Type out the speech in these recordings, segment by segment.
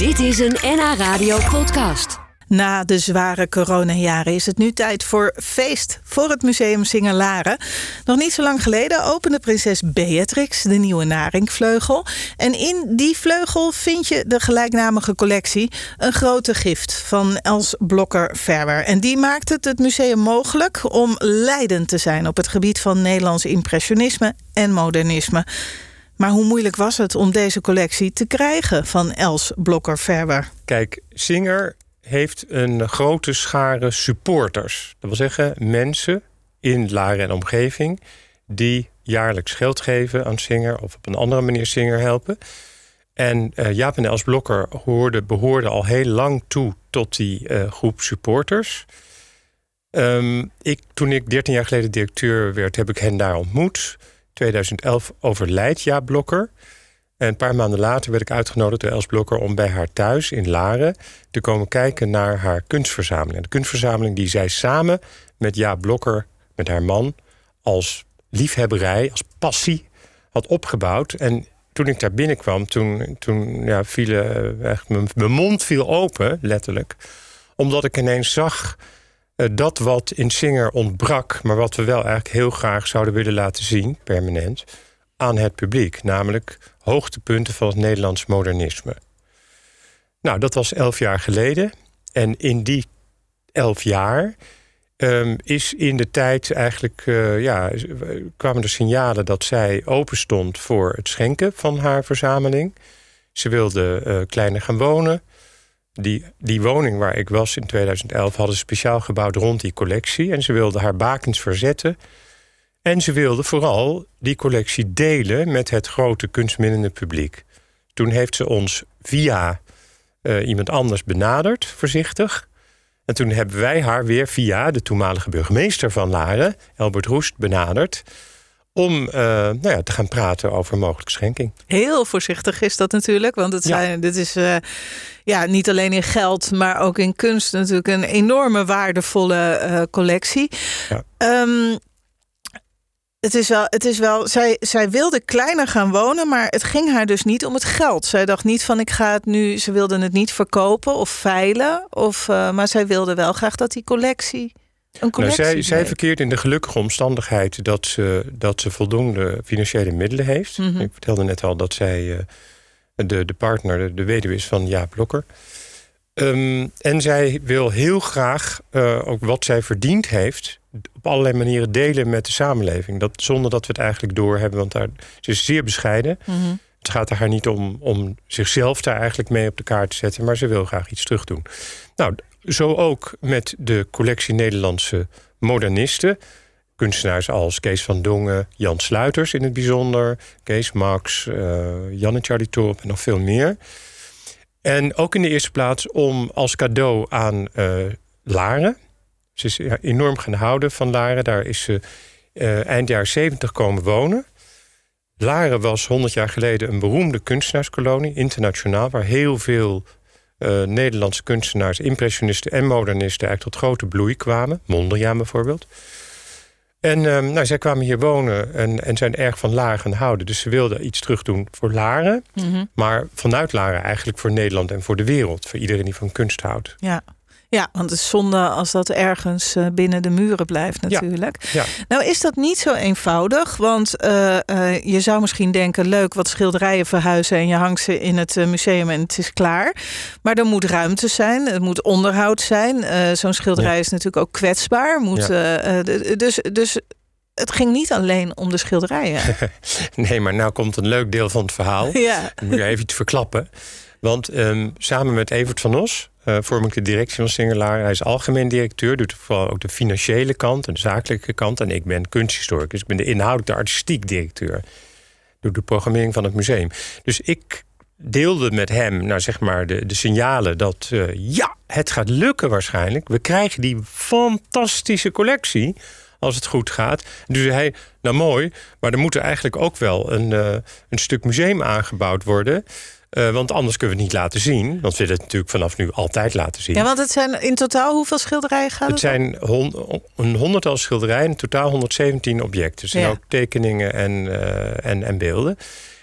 Dit is een NH Radio podcast. Na de zware coronajaren is het nu tijd voor feest voor het Museum Singelaren. Nog niet zo lang geleden opende prinses Beatrix de nieuwe Naringvleugel. En in die vleugel vind je de gelijknamige collectie Een Grote Gift van Els Blokker-Verwer. En die maakt het het museum mogelijk om leidend te zijn op het gebied van Nederlands impressionisme en modernisme. Maar hoe moeilijk was het om deze collectie te krijgen van Els Blokker-Verwer? Kijk, Singer heeft een grote schare supporters. Dat wil zeggen mensen in Laren en omgeving die jaarlijks geld geven aan Singer of op een andere manier Singer helpen. En uh, Jaap en Els Blokker hoorde, behoorden al heel lang toe tot die uh, groep supporters. Um, ik, toen ik 13 jaar geleden directeur werd, heb ik hen daar ontmoet. 2011 overlijdt Jaap Blokker. En een paar maanden later werd ik uitgenodigd door Els Blokker om bij haar thuis in Laren te komen kijken naar haar kunstverzameling. De kunstverzameling die zij samen met Jaap Blokker, met haar man, als liefhebberij, als passie had opgebouwd. En toen ik daar binnenkwam, toen, toen ja, viel, echt, mijn, mond viel open, letterlijk. Omdat ik ineens zag dat wat in Singer ontbrak, maar wat we wel eigenlijk heel graag zouden willen laten zien, permanent, aan het publiek. Namelijk hoogtepunten van het Nederlands modernisme. Nou, dat was elf jaar geleden. En in die elf jaar um, is in de tijd eigenlijk, uh, ja, kwamen er signalen dat zij open stond voor het schenken van haar verzameling. Ze wilde uh, kleiner gaan wonen. Die, die woning waar ik was in 2011 hadden ze speciaal gebouwd rond die collectie. En ze wilde haar bakens verzetten en ze wilde vooral die collectie delen met het grote kunstminnende publiek. Toen heeft ze ons via uh, iemand anders benaderd, voorzichtig. En toen hebben wij haar weer via de toenmalige burgemeester van Laren, Albert Roest, benaderd om uh, nou ja, te gaan praten over mogelijke schenking. Heel voorzichtig is dat natuurlijk, want het zijn, ja. dit is uh, ja, niet alleen in geld, maar ook in kunst natuurlijk een enorme waardevolle uh, collectie. Ja. Um, het is wel, het is wel zij, zij wilde kleiner gaan wonen, maar het ging haar dus niet om het geld. Zij dacht niet van ik ga het nu, ze wilde het niet verkopen of veilen. Of, uh, maar zij wilde wel graag dat die collectie. Een collectie nou, zij, zij verkeert in de gelukkige omstandigheid dat ze, dat ze voldoende financiële middelen heeft. Mm -hmm. Ik vertelde net al dat zij uh, de, de partner, de, de weduwe is van Jaap Blokker. Um, en zij wil heel graag uh, ook wat zij verdiend heeft op allerlei manieren delen met de samenleving. Dat, zonder dat we het eigenlijk doorhebben, want daar, ze is zeer bescheiden. Mm -hmm. Het gaat er haar niet om, om zichzelf daar eigenlijk mee op de kaart te zetten, maar ze wil graag iets terug doen. Nou, zo ook met de collectie Nederlandse modernisten. Kunstenaars als Kees van Dongen, Jan Sluiters in het bijzonder, Kees Max, uh, Janne Charlie Torp en nog veel meer. En ook in de eerste plaats om als cadeau aan uh, Laren. Ze is enorm gaan houden van Laren. Daar is ze uh, eind jaren 70 komen wonen. Laren was 100 jaar geleden een beroemde kunstenaarskolonie, internationaal, waar heel veel Nederlandse kunstenaars, impressionisten en modernisten eigenlijk tot grote bloei kwamen. Mondriaan bijvoorbeeld. En um, nou, zij kwamen hier wonen en, en zijn erg van Laren gaan houden. Dus ze wilden iets terug doen voor Laren. Mm -hmm. Maar vanuit Laren eigenlijk voor Nederland en voor de wereld. Voor iedereen die van kunst houdt. Ja. Ja, want het is zonde als dat ergens binnen de muren blijft natuurlijk. Ja, ja. Nou is dat niet zo eenvoudig, want uh, uh, je zou misschien denken... leuk wat schilderijen verhuizen en je hangt ze in het museum en het is klaar. Maar er moet ruimte zijn, er moet onderhoud zijn. Uh, Zo'n schilderij ja. is natuurlijk ook kwetsbaar. Moet, dus, dus het ging niet alleen om de schilderijen. nee, maar nou komt een leuk deel van het verhaal. Ja. moet je even iets verklappen. Want um, samen met Evert van Os uh, vorm ik de directie van Singelaar. Hij is algemeen directeur, doet vooral ook de financiële kant en de zakelijke kant. En ik ben kunsthistoricus, ik ben de inhoudelijke, de artistiek directeur. Doe de programmering van het museum. Dus ik deelde met hem nou, zeg maar de, de signalen dat uh, ja, het gaat lukken waarschijnlijk. We krijgen die fantastische collectie als het goed gaat. Dus hij, nou mooi, maar er moet er eigenlijk ook wel een, uh, een stuk museum aangebouwd worden. Uh, want anders kunnen we het niet laten zien. Want we willen het natuurlijk vanaf nu altijd laten zien. Ja, want het zijn in totaal hoeveel schilderijen gaan het? Het zijn een honderdtal schilderijen, in totaal 117 objecten. Dus ja. ook tekeningen en, uh, en, en beelden.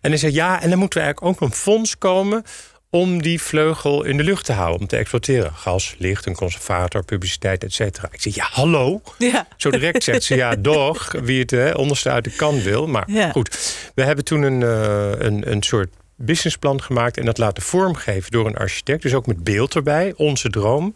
En hij zei ja, en dan moet er eigenlijk ook een fonds komen om die vleugel in de lucht te houden, om te exploiteren. Gas, licht, een conservator, publiciteit, et cetera. Ik zeg, ja, hallo? Ja. Zo direct zegt ze, ja, doch, wie het hè, onderste uit de kan wil. Maar Ja. goed, we hebben toen een, eh, een, een soort businessplan gemaakt... en dat laten vormgeven door een architect. Dus ook met beeld erbij, onze droom.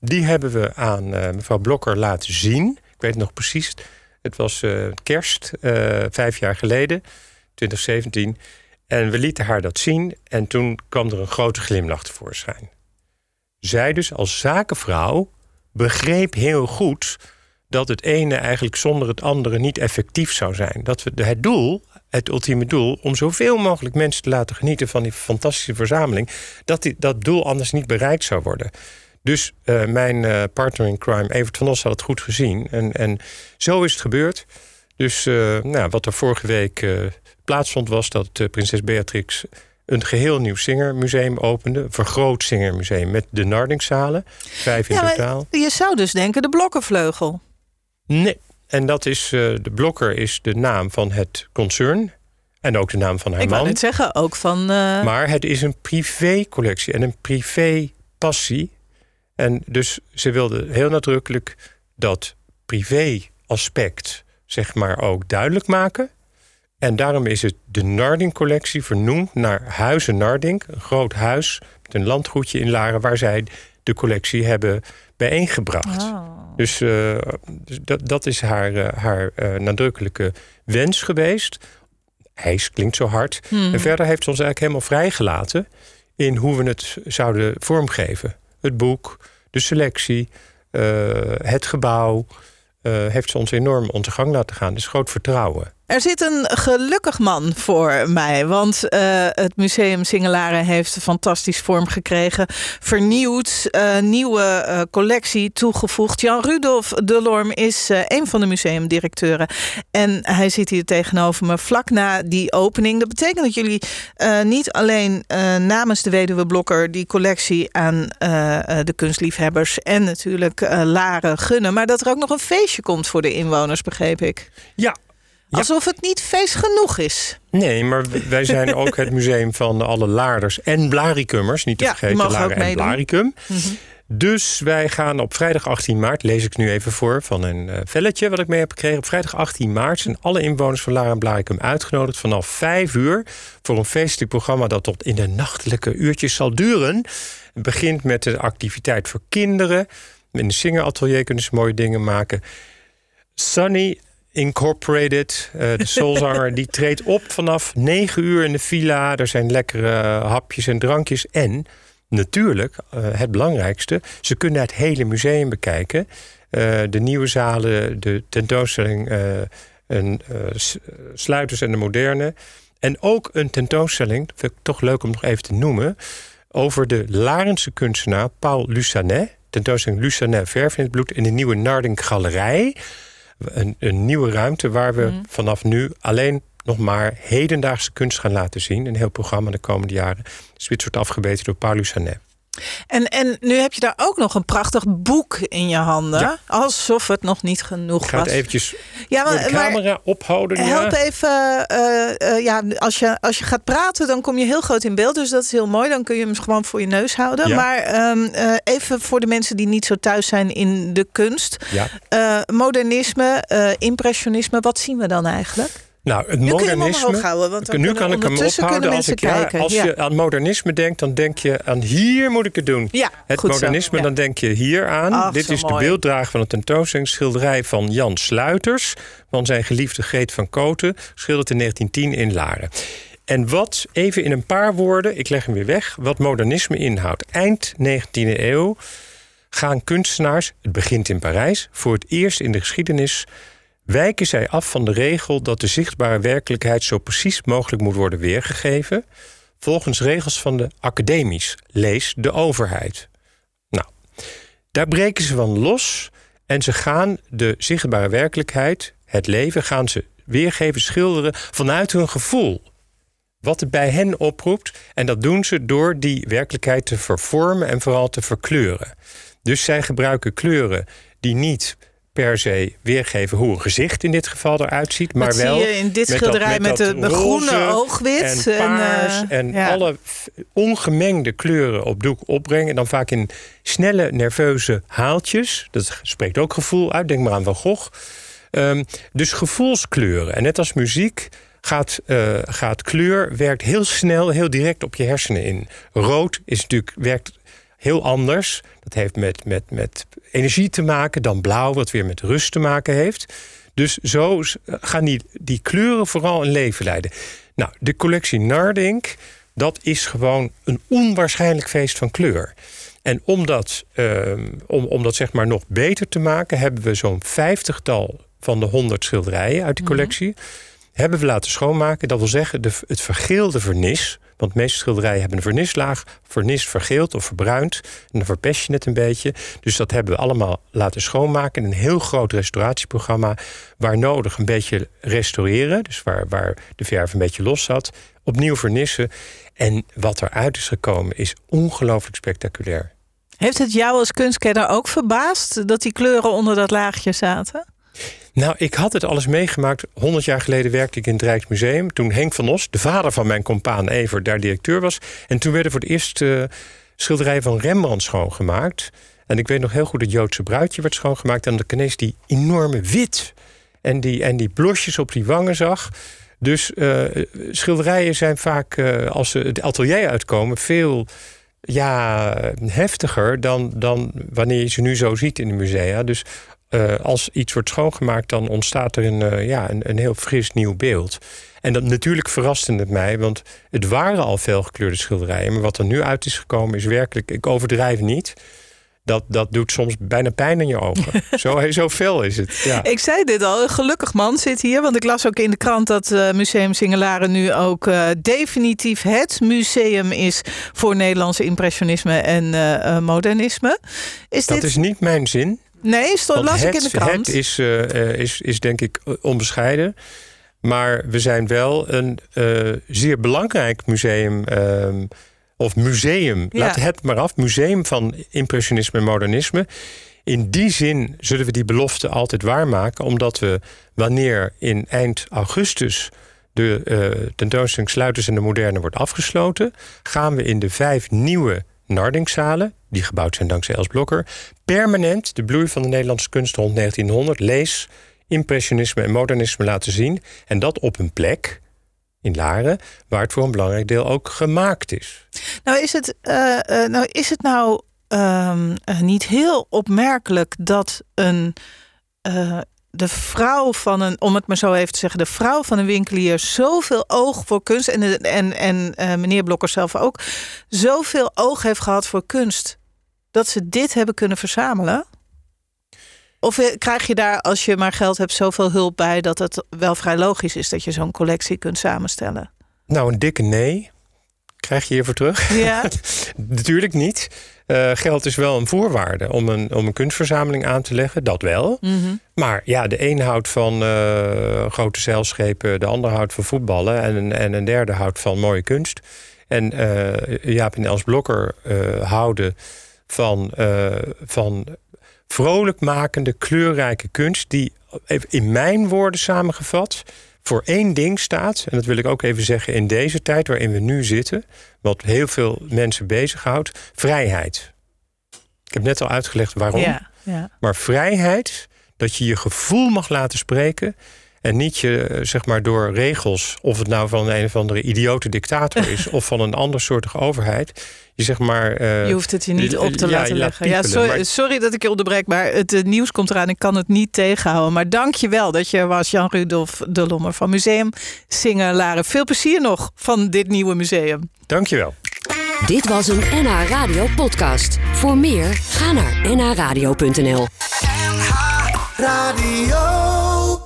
Die hebben we aan eh, mevrouw Blokker laten zien. Ik weet nog precies. Het was eh, kerst, eh, vijf jaar geleden, 2017. En we lieten haar dat zien. En toen kwam er een grote glimlach tevoorschijn. Zij dus als zakenvrouw begreep heel goed... dat het ene eigenlijk zonder het andere niet effectief zou zijn. Dat we het doel, het ultieme doel... om zoveel mogelijk mensen te laten genieten van die fantastische verzameling... dat die, dat doel anders niet bereikt zou worden. Dus eh, mijn eh, partner in crime, Evert van Os, had het goed gezien. En, en zo is het gebeurd. Dus eh, nou, wat er vorige week plaatsvond was dat prinses Beatrix een geheel nieuw zingermuseum opende. Een vergroot zingermuseum met de Nardingzalen. Vijf in Ja, totaal. je zou dus denken de blokkenvleugel. Nee. En dat is, eh, de Blokker is de naam van het concern. En ook de naam van haar Ik wou man. net zeggen, ook van... eh, Maar het is een privé-collectie en een privé-passie. En dus ze wilde heel nadrukkelijk dat privé-aspect, zeg maar, ook duidelijk maken. En daarom is het de Narding-collectie vernoemd naar Huizen Narding. Een groot huis met een landgoedje in Laren... waar zij de collectie hebben bijeengebracht. oh. Dus, eh, dus dat, dat is haar, eh, haar eh, nadrukkelijke wens geweest. Hijs klinkt zo hard. Hmm. En verder heeft ze ons eigenlijk helemaal vrijgelaten... in hoe we het zouden vormgeven. Het boek, de selectie, het gebouw... heeft ze ons enorm onze gang laten gaan. Dus groot vertrouwen. Er zit een gelukkig man voor mij. Want eh, het Museum Singelaren heeft fantastisch vorm gekregen. Vernieuwd, eh, nieuwe eh, collectie toegevoegd. Jan Rudolf Delorme is eh, een van de museumdirecteuren. En hij zit hier tegenover me vlak na die opening. Dat betekent dat jullie niet alleen namens de Weduwe Blokker... die collectie aan de kunstliefhebbers en natuurlijk Laren gunnen... maar dat er ook nog een feestje komt voor de inwoners, begreep ik. Ja, Ja. Alsof het niet feest genoeg is. nee, maar wij zijn ook het museum van alle Laarders en Blaricummers. Niet te Ja, vergeten, Laren en. Blaricum. Dus wij gaan op vrijdag 18 maart, lees ik nu even voor van een eh, velletje wat ik mee heb gekregen. Op vrijdag 18 maart zijn alle inwoners van Laren en Blaricum uitgenodigd vanaf 5 uur voor een feestelijk programma dat tot in de nachtelijke uurtjes zal duren. Het begint met de activiteit voor kinderen. In de zingeratelier kunnen ze mooie dingen maken. Sunny Incorporated, eh, de soulzanger, die treedt op vanaf 9 uur in de villa. Er zijn lekkere hapjes en drankjes. En natuurlijk, eh, het belangrijkste, ze kunnen het hele museum bekijken. Eh, de nieuwe zalen, de tentoonstelling en, Sluiters en de Moderne. En ook een tentoonstelling, dat vind ik toch leuk om nog even te noemen... over de Larense kunstenaar Paul Lucanet. Tentoonstelling Lucanet Verf in het bloed in de nieuwe Narding Galerij. Een, een nieuwe ruimte waar we vanaf nu alleen nog maar hedendaagse kunst gaan laten zien. Een heel programma de komende jaren. Dus dit wordt afgebeten door Paul Lucanet. En, en nu heb je daar ook nog een prachtig boek in je handen. Ja. Alsof het nog niet genoeg Ik ga het was. eventjes ja, de maar, maar camera ophouden. help Ja. even. eh, eh, ja, als, je, als je gaat praten, dan kom je heel groot in beeld. Dus dat is heel mooi. Dan kun je hem gewoon voor je neus houden. Ja. Maar ehm, eh, even voor de mensen die niet zo thuis zijn in de kunst. Ja. Modernisme, impressionisme. Wat zien we dan eigenlijk? Nou, het Nu modernisme. houden. Want nu kan ik hem ophouden als ik ja, als Ja. je aan modernisme denkt, dan denk je aan hier moet ik het doen. Ja, Het goed zo. modernisme, dan denk je hier aan. Ach, Dit is de beelddrager van een tentoonstellingsschilderij van Jan Sluiters. Van zijn geliefde Greet van Koten. Schilderd in 1910 in Laren. En wat, even in een paar woorden, ik leg hem weer weg, wat modernisme inhoudt. Eind 19e eeuw gaan kunstenaars, het begint in Parijs, voor het eerst in de geschiedenis wijken zij af van de regel dat de zichtbare werkelijkheid zo precies mogelijk moet worden weergegeven, volgens regels van de academies, lees de overheid. Nou, daar breken ze van los en ze gaan de zichtbare werkelijkheid, het leven, gaan ze weergeven, schilderen vanuit hun gevoel. Wat het bij hen oproept. En dat doen ze door die werkelijkheid te vervormen en vooral te verkleuren. Dus zij gebruiken kleuren die niet per se weergeven hoe een gezicht in dit geval eruit ziet. Maar Dat wel zie je in dit met schilderij dat- met, met de, groene oogwit. en paars eh, en ja. alle ongemengde kleuren op doek opbrengen. En dan vaak in snelle, nerveuze haaltjes. Dat spreekt ook gevoel uit. Denk maar aan Van Gogh. Ehm, dus gevoelskleuren. En net als muziek gaat, eh, gaat kleur, werkt heel snel, heel direct op je hersenen in. Rood is natuurlijk, werkt heel anders. Dat heeft met, met, met energie te maken dan blauw, wat weer met rust te maken heeft. Dus zo s- gaan die, die kleuren vooral een leven leiden. Nou, de collectie Nardink, dat is gewoon een onwaarschijnlijk feest van kleur. En om dat, ehm, om, om dat zeg maar nog beter te maken, hebben we zo'n vijftigtal van de honderd schilderijen uit die collectie. Hebben we laten schoonmaken. Dat wil zeggen, de, het vergeelde vernis. Want de meeste schilderijen hebben een vernislaag. Vernis vergeeld of verbruind. En dan verpest je het een beetje. Dus dat hebben we allemaal laten schoonmaken. In een heel groot restauratieprogramma. Waar nodig een beetje restaureren. Dus waar, waar de verf een beetje los zat. Opnieuw vernissen. En wat eruit is gekomen is ongelooflijk spectaculair. Heeft het jou als kunstkenner ook verbaasd dat die kleuren onder dat laagje zaten? Nou, ik had het alles meegemaakt. 100 jaar geleden werkte ik in het Rijksmuseum. Toen Henk van Os, de vader van mijn compaan Evert, daar directeur was. En toen werden voor het eerst eh, schilderijen van Rembrandt schoongemaakt. En ik weet nog heel goed het Joodse bruidje werd schoongemaakt. En dan ineens die enorme wit. En die, en die blosjes op die wangen zag. Dus eh, schilderijen zijn vaak, eh, als ze het atelier uitkomen, veel ja, heftiger dan, dan wanneer je ze nu zo ziet in de musea. Dus eh, als iets wordt schoongemaakt, dan ontstaat er een, eh, ja, een, een heel fris nieuw beeld. En dat, natuurlijk verraste het mij, want het waren al veel gekleurde schilderijen. Maar wat er nu uit is gekomen is werkelijk, ik overdrijf niet. Dat, dat doet soms bijna pijn in je ogen. zo, zo fel is het. Ja. Ik zei dit al, gelukkig man zit hier. Want ik las ook in de krant dat eh, Museum Singelaren nu ook definitief het museum is voor Nederlandse impressionisme en modernisme. Is Dat dit. is niet mijn zin. Nee, stond, las ik het, in de krant. Het is, eh, is, is denk ik onbescheiden. Maar we zijn wel een eh, zeer belangrijk museum. ehm, of museum, Ja. laat het maar af. Museum van impressionisme en modernisme. In die zin zullen we die belofte altijd waarmaken. Omdat we wanneer in eind augustus de eh, tentoonstelling Sluiters en de Moderne wordt afgesloten... gaan we in de vijf nieuwe Nardingzalen, die gebouwd zijn dankzij Els Blokker... permanent de bloei van de Nederlandse kunst rond 1900... lees, impressionisme en modernisme laten zien. En dat op een plek, in Laren, waar het voor een belangrijk deel ook gemaakt is. Nou is het, eh, eh, nou, is het nou ehm, eh, niet heel opmerkelijk dat een, de vrouw van een, om het maar zo even te zeggen, de vrouw van een winkelier zoveel oog voor kunst en, en, en meneer Blokker zelf ook, zoveel oog heeft gehad voor kunst, dat ze dit hebben kunnen verzamelen? Of eh, krijg je daar, als je maar geld hebt, zoveel hulp bij dat het wel vrij logisch is dat je zo'n collectie kunt samenstellen? Nou, een dikke nee. Krijg je hiervoor terug? Ja, Natuurlijk niet. Eh, geld is wel een voorwaarde om een, om een kunstverzameling aan te leggen, dat wel. Mhm. Maar ja, de een houdt van eh, grote zeilschepen, de ander houdt van voetballen en, een- en een derde houdt van mooie kunst. En eh, Jaap en Els Blokker houden van, eh, van vrolijkmakende, kleurrijke kunst, die in mijn woorden samengevat voor één ding staat. En dat wil ik ook even zeggen in deze tijd waarin we nu zitten, wat heel veel mensen bezighoudt: vrijheid. Ik heb net al uitgelegd waarom. ja, ja. Maar vrijheid, dat je je gevoel mag laten spreken. En niet je, eh, zeg maar, door regels, of het nou van een of andere idiote dictator is, of van een ander soortige overheid. Je zeg maar. eh, Je hoeft het je niet op te ja, laten je leggen. Ja, sorry, maar- sorry dat ik je onderbreek, maar het eh, nieuws komt eraan. Ik kan het niet tegenhouden. Maar dank je wel dat je er was, Jan-Rudolf de Lommer van Museum Singen Laren. Veel plezier nog van dit nieuwe museum. Dankjewel. Dit was een NH Radio podcast. Voor meer, ga naar nhradio.nl. Radio.